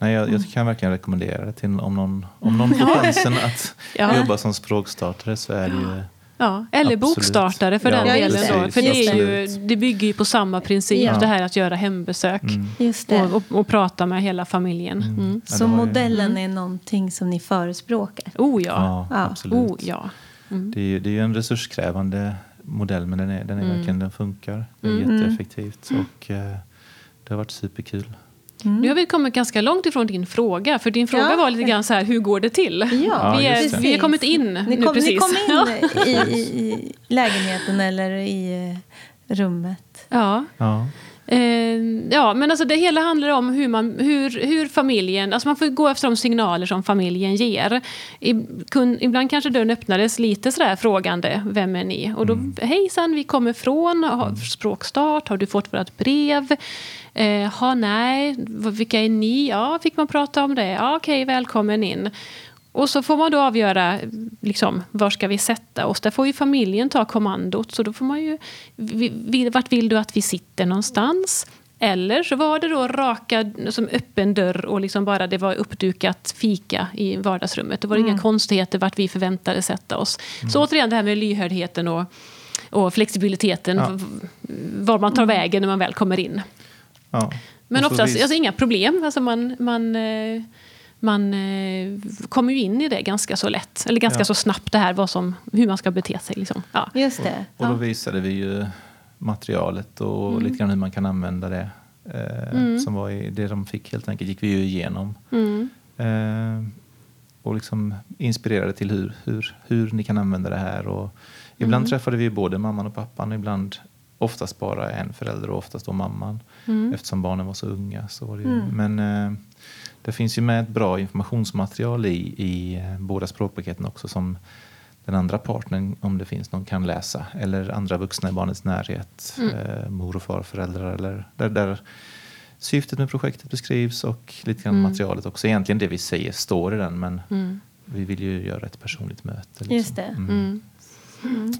[SPEAKER 3] Nej, jag, jag kan verkligen rekommendera det till om någon, om någon [laughs] får chansen att
[SPEAKER 4] Ja.
[SPEAKER 3] jobba som språkstartare så är det ju
[SPEAKER 4] Ja, eller
[SPEAKER 3] Absolut.
[SPEAKER 4] bokstartare för
[SPEAKER 3] Ja,
[SPEAKER 4] den delen.
[SPEAKER 1] det.
[SPEAKER 4] Då. För det, är ju, det bygger ju på samma princip,
[SPEAKER 1] Ja.
[SPEAKER 4] det här att göra hembesök.
[SPEAKER 1] Just det.
[SPEAKER 4] Och, och, och prata med hela familjen. Mm.
[SPEAKER 3] Ja,
[SPEAKER 1] Så modellen är någonting som ni förespråkar?
[SPEAKER 4] Oh ja.
[SPEAKER 3] Ja,
[SPEAKER 1] Ja.
[SPEAKER 3] absolut.
[SPEAKER 4] Oh ja.
[SPEAKER 3] Det är ju det är ju en resurskrävande modell men den, är, den, är
[SPEAKER 4] Mm.
[SPEAKER 3] verkligen, den funkar. Det är jätteeffektivt och eh, det har varit superkul.
[SPEAKER 4] Nu har vi kommit ganska långt ifrån din fråga. För din fråga
[SPEAKER 1] Ja.
[SPEAKER 4] var lite grann så här, hur går det till?
[SPEAKER 1] Ja,
[SPEAKER 4] vi, är, har kommit in
[SPEAKER 1] Ni
[SPEAKER 4] nu
[SPEAKER 1] kom,
[SPEAKER 4] precis.
[SPEAKER 1] ni kom [laughs]
[SPEAKER 4] Ja.
[SPEAKER 1] in i, i, i lägenheten eller i eh, rummet.
[SPEAKER 4] Ja. Eh, ja, men alltså det hela handlar om hur, man, hur, hur familjen... Alltså man får gå efter de signaler som familjen ger. I, kun, ibland kanske dörren öppnades lite sådär frågande. Vem är ni? Och då, hejsan, vi kommer från har språkstart. Har du fått vårt brev? Eh, ha, nej. Vilka är ni? Ja, fick man prata om det? Ja, okej, välkommen in. Och så får man då avgöra liksom, var ska vi sätta oss. Där får ju familjen ta kommandot. Så då får man ju, vart vill du att vi sitter någonstans? Eller så var det då raka, som öppen dörr och liksom bara det var uppdukat fika i vardagsrummet. Det var inga konstigheter vart vi förväntade sätta oss. Så återigen det här med lyhördheten och, och flexibiliteten.
[SPEAKER 3] Ja.
[SPEAKER 4] Var man tar vägen när man väl kommer in.
[SPEAKER 3] Ja.
[SPEAKER 4] Men oftast alltså, inga problem. Alltså man, man, eh, man eh, kommer ju in i det ganska så lätt. Eller ganska
[SPEAKER 3] Ja.
[SPEAKER 4] så snabbt det här vad som, hur man ska bete sig. Liksom. Ja.
[SPEAKER 1] Just det.
[SPEAKER 3] Och då visade vi ju materialet och
[SPEAKER 4] Mm.
[SPEAKER 3] lite grann hur man kan använda det. Eh, Som var i, det de fick helt enkelt gick vi ju igenom.
[SPEAKER 4] Mm.
[SPEAKER 3] Eh, och liksom inspirerade till hur, hur, hur ni kan använda det här. Och ibland
[SPEAKER 4] Mm.
[SPEAKER 3] träffade vi både mamman och pappan och ibland oftast bara en förälder och oftast då mamman.
[SPEAKER 4] Mm.
[SPEAKER 3] Eftersom barnen var så unga. Så var det ju. Men eh, det finns ju med ett bra informationsmaterial i, i eh, båda språkpaketen också som den andra partnern, om det finns någon, kan läsa. Eller andra vuxna i barnets närhet,
[SPEAKER 4] Mm.
[SPEAKER 3] eh, mor och farföräldrar. Eller där, där syftet med projektet beskrivs och lite grann
[SPEAKER 4] Mm.
[SPEAKER 3] materialet också. Egentligen det vi säger står i den men
[SPEAKER 4] Mm.
[SPEAKER 3] vi vill ju göra ett personligt möte. Liksom.
[SPEAKER 1] Just det.
[SPEAKER 3] Mm.
[SPEAKER 4] Mm.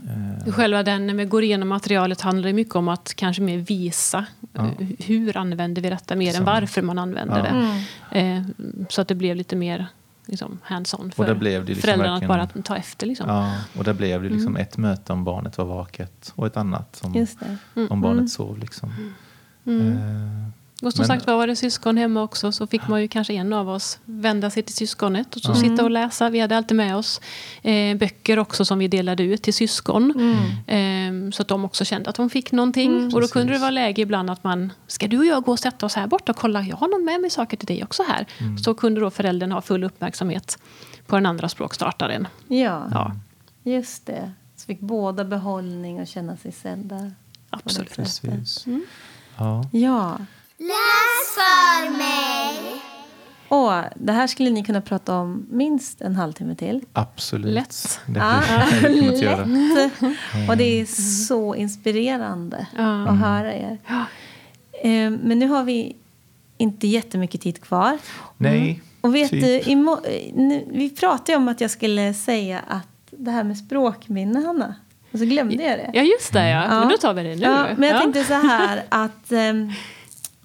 [SPEAKER 3] Eh,
[SPEAKER 4] Själva den, när vi går igenom materialet handlar det mycket om att kanske mer visa
[SPEAKER 3] Ja.
[SPEAKER 4] eh, hur använder vi detta mer än
[SPEAKER 3] Så.
[SPEAKER 4] varför man använder
[SPEAKER 3] Ja.
[SPEAKER 4] det. Eh, så att det blev lite mer liksom, hands-on
[SPEAKER 3] Och där
[SPEAKER 4] för
[SPEAKER 3] blev det liksom
[SPEAKER 4] föräldrarna att bara ta efter. Liksom.
[SPEAKER 3] ja, och där blev det liksom
[SPEAKER 4] Mm.
[SPEAKER 3] ett möte om barnet var vaket och ett annat om,
[SPEAKER 1] Just det.
[SPEAKER 3] om barnet sov. Liksom.
[SPEAKER 4] Mm.
[SPEAKER 3] Eh,
[SPEAKER 4] Och som
[SPEAKER 3] Men-
[SPEAKER 4] sagt var var det syskon hemma också så fick man ju kanske en av oss vända sig till syskonet och så
[SPEAKER 3] Mm.
[SPEAKER 4] sitta och läsa. Vi hade alltid med oss eh, böcker också som vi delade ut till syskon. Eh, så att de också kände att de fick någonting. och då kunde det vara läge ibland att man, ska du och jag gå och sätta oss här borta och kolla, jag har någon med mig saker till dig också här. Så kunde då föräldern ha full uppmärksamhet på den andra språkstartaren.
[SPEAKER 1] Ja,
[SPEAKER 4] Ja,
[SPEAKER 1] just det. Så fick båda behållning och känna sig sedda.
[SPEAKER 4] absolut.
[SPEAKER 3] Precis. Ja.
[SPEAKER 1] Ja.
[SPEAKER 2] Läs för mig.
[SPEAKER 1] Och det här skulle ni kunna prata om minst en halvtimme till.
[SPEAKER 3] Absolut.
[SPEAKER 4] Lätt.
[SPEAKER 3] Det hade vi kunnat göra.
[SPEAKER 1] Och det är så inspirerande
[SPEAKER 4] Ja.
[SPEAKER 1] att höra er. Eh, Men nu har vi inte jättemycket tid kvar.
[SPEAKER 3] Nej,
[SPEAKER 1] Och vet
[SPEAKER 3] typ.
[SPEAKER 1] du, vi pratade ju om att jag skulle säga att det här med språkminne, Hanna. Och så glömde jag det.
[SPEAKER 4] Ja, just det ja. Men då tar vi det nu.
[SPEAKER 1] Ja, men jag
[SPEAKER 4] Ja.
[SPEAKER 1] tänkte så här att ehm,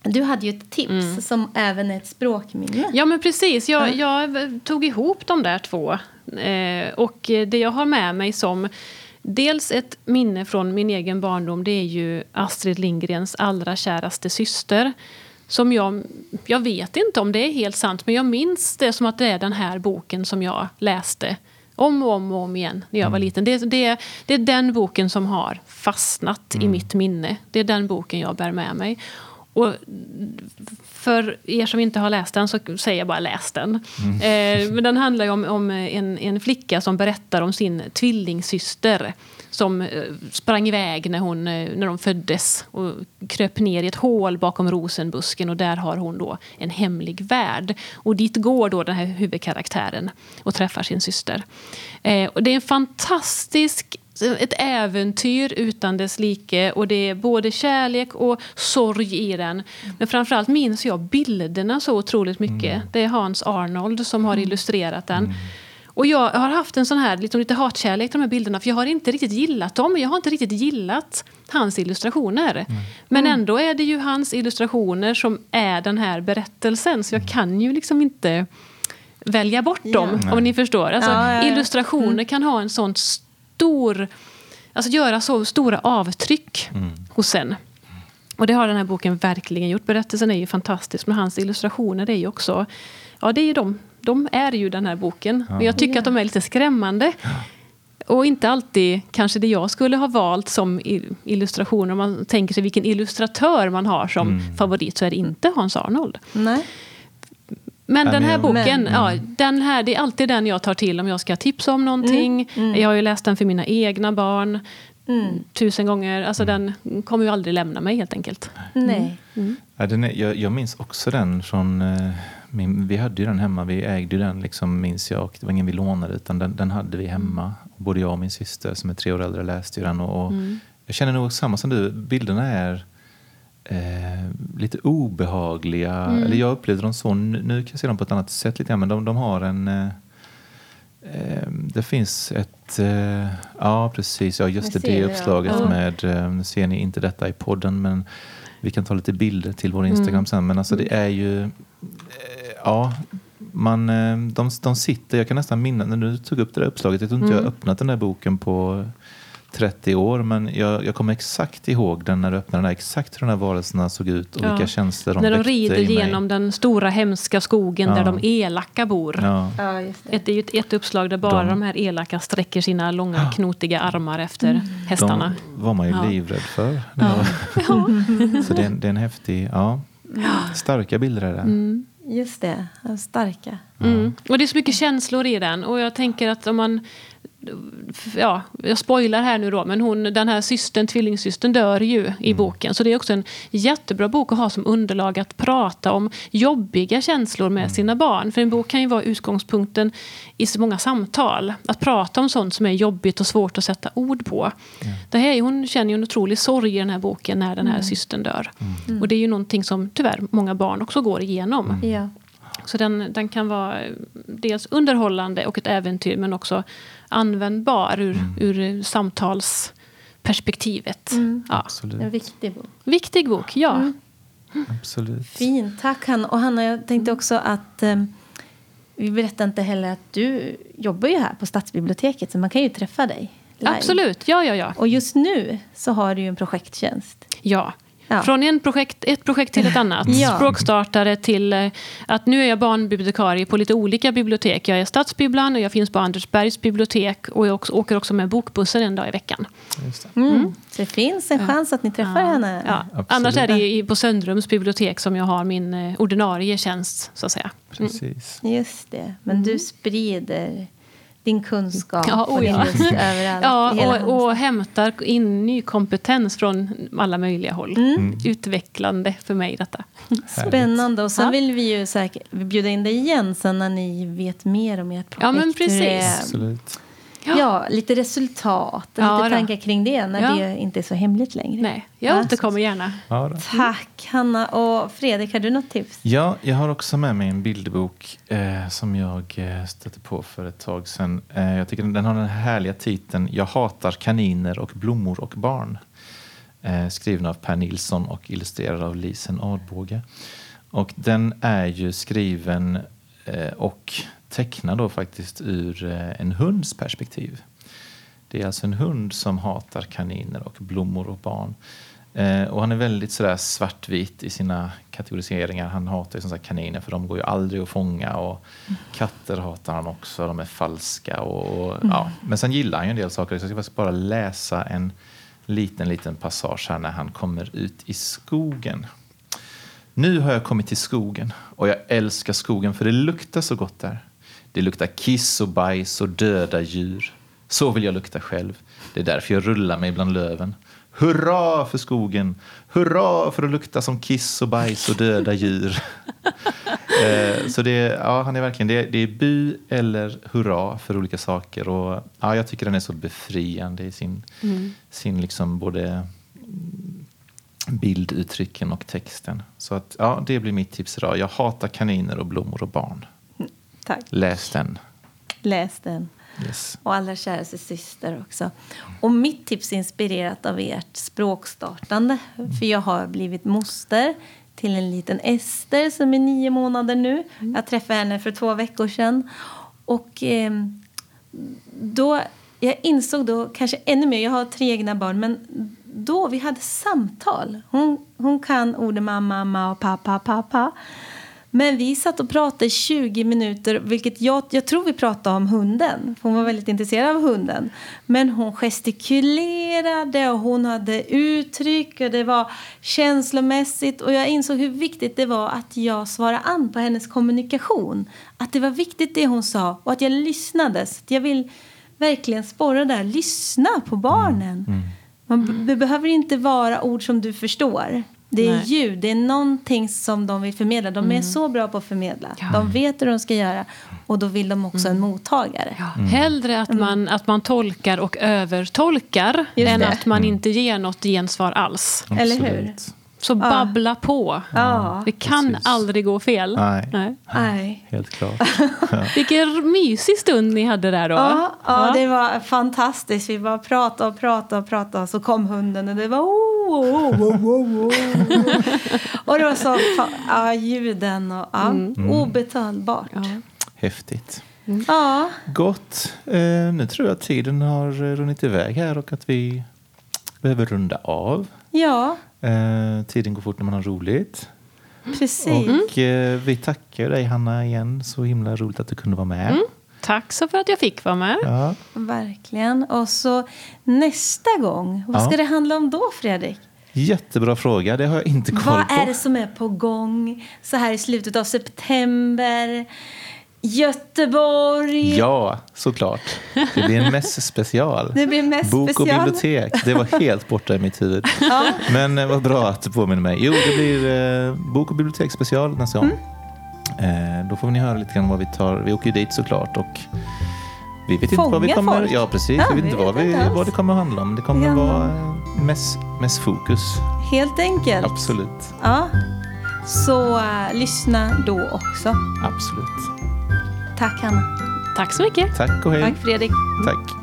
[SPEAKER 1] du hade ju ett tips
[SPEAKER 4] Mm.
[SPEAKER 1] som även är ett språkminne.
[SPEAKER 4] Ja, men precis. Jag, jag tog ihop de där två. Eh, och det jag har med mig som dels ett minne från min egen barndom det är ju Astrid Lindgrens allra käraste syster. Som jag, jag vet inte om det är helt sant, men jag minns det som att det är den här boken som jag läste om och om och om igen när jag var liten. Det, det, det är den boken som har fastnat i mitt minne. Det är den boken jag bär med mig. Och för er som inte har läst den så säger jag bara läs den. Eh, men den handlar ju om, om en, en flicka som berättar om sin tvillingsyster som eh, sprang iväg när, hon, eh, när de föddes och kröp ner i ett hål bakom rosenbusken och där har hon då en hemlig värld. Och dit går då den här huvudkaraktären och träffar sin syster. Eh, och det är en fantastisk ett äventyr utan dess like och det är både kärlek och sorg i den. Men framförallt minns jag bilderna så otroligt mycket. Det är Hans Arnold som har illustrerat den. Och jag har haft en sån här liksom lite hatkärlek till de här bilderna för jag har inte riktigt gillat dem. Jag har inte riktigt gillat hans illustrationer. Men ändå är det ju hans illustrationer som är den här berättelsen så jag kan ju liksom inte välja bort dem, om ni förstår. Alltså,
[SPEAKER 1] Ja, ja, ja.
[SPEAKER 4] Illustrationer kan ha en sån stor... Alltså göra så stora avtryck hos en. Och det har den här boken verkligen gjort. Berättelsen är ju fantastisk, men hans illustrationer är ju också... Ja, det är ju de. De är ju den här boken. Men jag tycker att de är lite skrämmande. Och inte alltid kanske det jag skulle ha valt som i- illustrationer. Om man tänker sig vilken illustratör man har som favorit så är det inte Hans Arnold.
[SPEAKER 1] Nej.
[SPEAKER 4] Men den här boken,
[SPEAKER 1] Men-
[SPEAKER 4] ja, den här, det är alltid den jag tar till om jag ska tipsa om någonting. Jag har ju läst den för mina egna barn tusen gånger. Alltså den kommer ju aldrig lämna mig helt enkelt.
[SPEAKER 1] Nej.
[SPEAKER 3] Ja, den är, jag, jag minns också den från... Eh, min, vi hade ju den hemma, vi ägde ju den liksom, minns jag. Och det var ingen vi lånade utan den, den hade vi hemma. Och både jag och min syster som är tre år äldre läste ju den. Och, och Jag känner nog samma som du, bilderna är eh, lite obehagliga. Eller jag upplevde dem så, nu, kan jag se dem på ett annat sätt lite men de, de har en... Eh, eh, det finns ett... Eh, ja, precis. Ja, just
[SPEAKER 1] Jag
[SPEAKER 3] det, det uppslaget
[SPEAKER 1] Ja.
[SPEAKER 3] med... Eh, ser ni inte detta i podden, men vi kan ta lite bilder till vår Instagram sen. Men alltså det är ju... Eh, ja, man, de, de sitter... Jag kan nästan minnas när du tog upp det där uppslaget. Jag tror inte jag har öppnat den där boken på 30 år, men jag, jag kommer exakt ihåg den när du öppnade den. Exakt hur de här varelserna såg ut och
[SPEAKER 4] Ja.
[SPEAKER 3] vilka känslor de
[SPEAKER 4] När de rider genom den stora hemska skogen
[SPEAKER 3] Ja.
[SPEAKER 4] där de elaka bor.
[SPEAKER 3] Ja.
[SPEAKER 1] Ja, just det.
[SPEAKER 4] Ett, det är ju ett, ett uppslag där bara
[SPEAKER 3] De-
[SPEAKER 4] de, här elaka sträcker sina långa knotiga armar efter hästarna.
[SPEAKER 3] De var man ju
[SPEAKER 4] Ja.
[SPEAKER 3] livrädd för. [laughs] Så det är, en, det är en häftig... Ja, starka bilder är det.
[SPEAKER 1] Just det. Starka.
[SPEAKER 4] Mm. Och det är så mycket känslor i den. Och jag tänker att om man... Ja, jag spoilar här nu då, men hon, den här systern, tvillingsystern dör ju i boken. Så det är också en jättebra bok att ha som underlag att prata om jobbiga känslor med sina barn. För en bok kan ju vara utgångspunkten i så många samtal. Att prata om sånt som är jobbigt och svårt att sätta ord på. Det här, är- hon känner ju en otrolig sorg i den här boken när den här systern dör. Och det är ju någonting som tyvärr många barn också går igenom.
[SPEAKER 1] Ja.
[SPEAKER 4] Så den, den kan vara eh, dels underhållande och ett äventyr men också användbar ur, ur samtalsperspektivet. Ja.
[SPEAKER 3] Absolut.
[SPEAKER 1] En viktig bok.
[SPEAKER 4] Viktig bok, ja.
[SPEAKER 3] Absolut.
[SPEAKER 1] Fint. Tack, Hanna. Och Hanna, jag tänkte också att um, vi berättade inte heller att du jobbar ju här på Stadsbiblioteket så man kan ju träffa dig live.
[SPEAKER 4] Absolut, ja, ja, ja.
[SPEAKER 1] Och just nu så har du ju en projekttjänst.
[SPEAKER 4] ja.
[SPEAKER 1] Ja.
[SPEAKER 4] Från en projekt, ett projekt till ett annat.
[SPEAKER 1] Ja.
[SPEAKER 4] Språkstartare till eh, att nu är jag barnbibliotekarie på lite olika bibliotek. Jag är stadsbibblan och jag finns på Andersbergs bibliotek och jag också, åker också med bokbussen en dag i veckan.
[SPEAKER 3] Just det.
[SPEAKER 1] Mm. Så det finns en chans att ni träffar henne.
[SPEAKER 4] Ja. Annars är det i- på Söndrums bibliotek som jag har min eh, ordinarie tjänst, så att säga.
[SPEAKER 3] Precis.
[SPEAKER 1] Just det. Men du sprider din kunskap
[SPEAKER 4] Ja,
[SPEAKER 1] och din lust överallt.
[SPEAKER 4] Ja, och, och hämtar in ny kompetens från alla möjliga håll.
[SPEAKER 1] Mm.
[SPEAKER 4] Utvecklande för mig detta.
[SPEAKER 1] Spännande. Och sen
[SPEAKER 4] Ja.
[SPEAKER 1] vill vi ju säkert bjuda in dig igen sen när ni vet mer om ert projekt.
[SPEAKER 4] Ja, men precis.
[SPEAKER 1] Ja, lite resultat och
[SPEAKER 4] Ja,
[SPEAKER 1] lite
[SPEAKER 4] då.
[SPEAKER 1] tankar kring det när
[SPEAKER 4] Ja.
[SPEAKER 1] det inte är så hemligt längre.
[SPEAKER 4] Nej, jag
[SPEAKER 1] Ja.
[SPEAKER 4] återkommer gärna.
[SPEAKER 3] Ja, då.
[SPEAKER 1] Tack Hanna. Och Fredrik, har du något tips?
[SPEAKER 3] Ja, jag har också med mig en bilderbok eh, som jag eh, stötte på för ett tag sedan. Eh, jag tycker den, den har den härliga titeln Jag hatar kaniner och blommor och barn. Eh, skriven av Per Nilsson och illustrerad av Lisen Adbåge. Och den är ju skriven eh, och tecknad då faktiskt ur eh, en hunds perspektiv. Det är alltså en hund som hatar kaniner och blommor och barn. Eh, och han är väldigt sådär svartvit i sina kategoriseringar. Han hatar som sagt kaniner för de går ju aldrig att fånga. Och katter hatar han också, de är falska. Och, och, ja. Men sen gillar han ju en del saker. Så jag ska bara läsa en liten, liten passage här när han kommer ut i skogen. Nu har jag kommit till skogen och jag älskar skogen för det luktar så gott där. Det luktar kiss och bajs och döda djur. Så vill jag lukta själv. Det är därför jag rullar mig bland löven. Hurra för skogen! Hurra för att lukta som kiss och bajs och döda djur. [laughs] Eh, så det, ja, han är verkligen, det, det är bu eller hurra för olika saker. Och, ja, jag tycker den är så befriande i sin, sin liksom både bilduttrycken och texten. Så att, ja, det blir mitt tips idag. Jag hatar kaniner och blommor och barn.
[SPEAKER 1] Tack.
[SPEAKER 3] Läs den.
[SPEAKER 1] Läs den.
[SPEAKER 3] Yes.
[SPEAKER 1] Och allra käraste syster också. Och mitt tips är inspirerat av ert språkstartande. För jag har blivit moster till en liten Ester som är nio månader nu. Jag träffade henne för två veckor sedan. Och eh, då, jag insåg då kanske ännu mer, jag har tre egna barn, men då vi hade samtal. Hon, hon kan orden mamma, mamma och pappa, pappa. Men vi satt och pratade i 20 minuter, vilket jag, jag tror vi pratade om hunden. Hon var väldigt intresserad av hunden. Men hon gestikulerade och hon hade uttryck och det var känslomässigt. Och jag insåg hur viktigt det var att jag svarade an på hennes kommunikation. Att det var viktigt det hon sa och att jag lyssnade. Så jag vill verkligen sporra där, lyssna på barnen. Man b- det behöver inte vara ord som du förstår. Det är
[SPEAKER 4] Nej.
[SPEAKER 1] ljud, det är någonting som de vill förmedla. De är så bra på att förmedla. De vet hur de ska göra och då vill de också en mottagare.
[SPEAKER 4] Hellre att man, att man tolkar och övertolkar
[SPEAKER 1] Just
[SPEAKER 4] än
[SPEAKER 1] det.
[SPEAKER 4] att man inte ger något gensvar alls.
[SPEAKER 1] Eller hur?
[SPEAKER 4] Så babbla på.
[SPEAKER 1] Ja.
[SPEAKER 4] Det kan
[SPEAKER 3] precis.
[SPEAKER 4] aldrig gå fel.
[SPEAKER 3] Nej.
[SPEAKER 1] Nej.
[SPEAKER 3] Helt klart. [laughs]
[SPEAKER 4] Vilken mysig stund ni hade där då.
[SPEAKER 1] Ja, ja, det var fantastiskt. Vi bara pratade och pratade och pratade så kom hunden och det var oh, oh, oh, oh, oh. Och det var så, ja, ljuden och ja, obetalbart.
[SPEAKER 4] Ja.
[SPEAKER 3] Häftigt.
[SPEAKER 1] Ja,
[SPEAKER 3] Gott. Eh, nu tror jag att tiden har eh, runnit iväg här och att vi behöver runda av.
[SPEAKER 1] ja,
[SPEAKER 3] Eh, tiden går fort när man har roligt.
[SPEAKER 1] precis.
[SPEAKER 3] Och eh, vi tackar dig Hanna igen. Så himla roligt att du kunde vara med.
[SPEAKER 4] Tack så för att jag fick vara med.
[SPEAKER 3] Ja.
[SPEAKER 1] Verkligen. Och så nästa gång, vad ska
[SPEAKER 3] Ja.
[SPEAKER 1] det handla om då Fredrik?
[SPEAKER 3] Jättebra fråga. Det har jag inte koll
[SPEAKER 1] Vad
[SPEAKER 3] på.
[SPEAKER 1] är det som är på gång så här i slutet av september? Göteborg.
[SPEAKER 3] Ja, såklart. Det blir en mässspecial.
[SPEAKER 1] Det blir mest
[SPEAKER 3] Bok och bibliotek. Det var helt borta i mitt huvud. Men eh, vad bra att du påminner mig. Jo, det blir eh, bok och biblioteksspecial nästa gång.
[SPEAKER 1] Mm.
[SPEAKER 3] Eh, då får ni höra lite grann vad vi tar. Vi åker ju dit såklart och vi vet inte vad vi
[SPEAKER 1] Fånga
[SPEAKER 3] kommer...
[SPEAKER 1] folk.
[SPEAKER 3] Ja, precis.
[SPEAKER 1] Ja,
[SPEAKER 3] vi vet inte vad, vi,
[SPEAKER 1] inte
[SPEAKER 3] vad det kommer att handla om. Det kommer
[SPEAKER 1] Ja.
[SPEAKER 3] att vara eh, mäss, mässfokus.
[SPEAKER 1] Helt enkelt.
[SPEAKER 3] Absolut.
[SPEAKER 1] Ja. Så äh, lyssna då också.
[SPEAKER 3] Absolut.
[SPEAKER 1] Tack Hanna.
[SPEAKER 4] Tack så mycket.
[SPEAKER 3] Tack och hej.
[SPEAKER 1] Tack Fredrik.
[SPEAKER 3] Tack.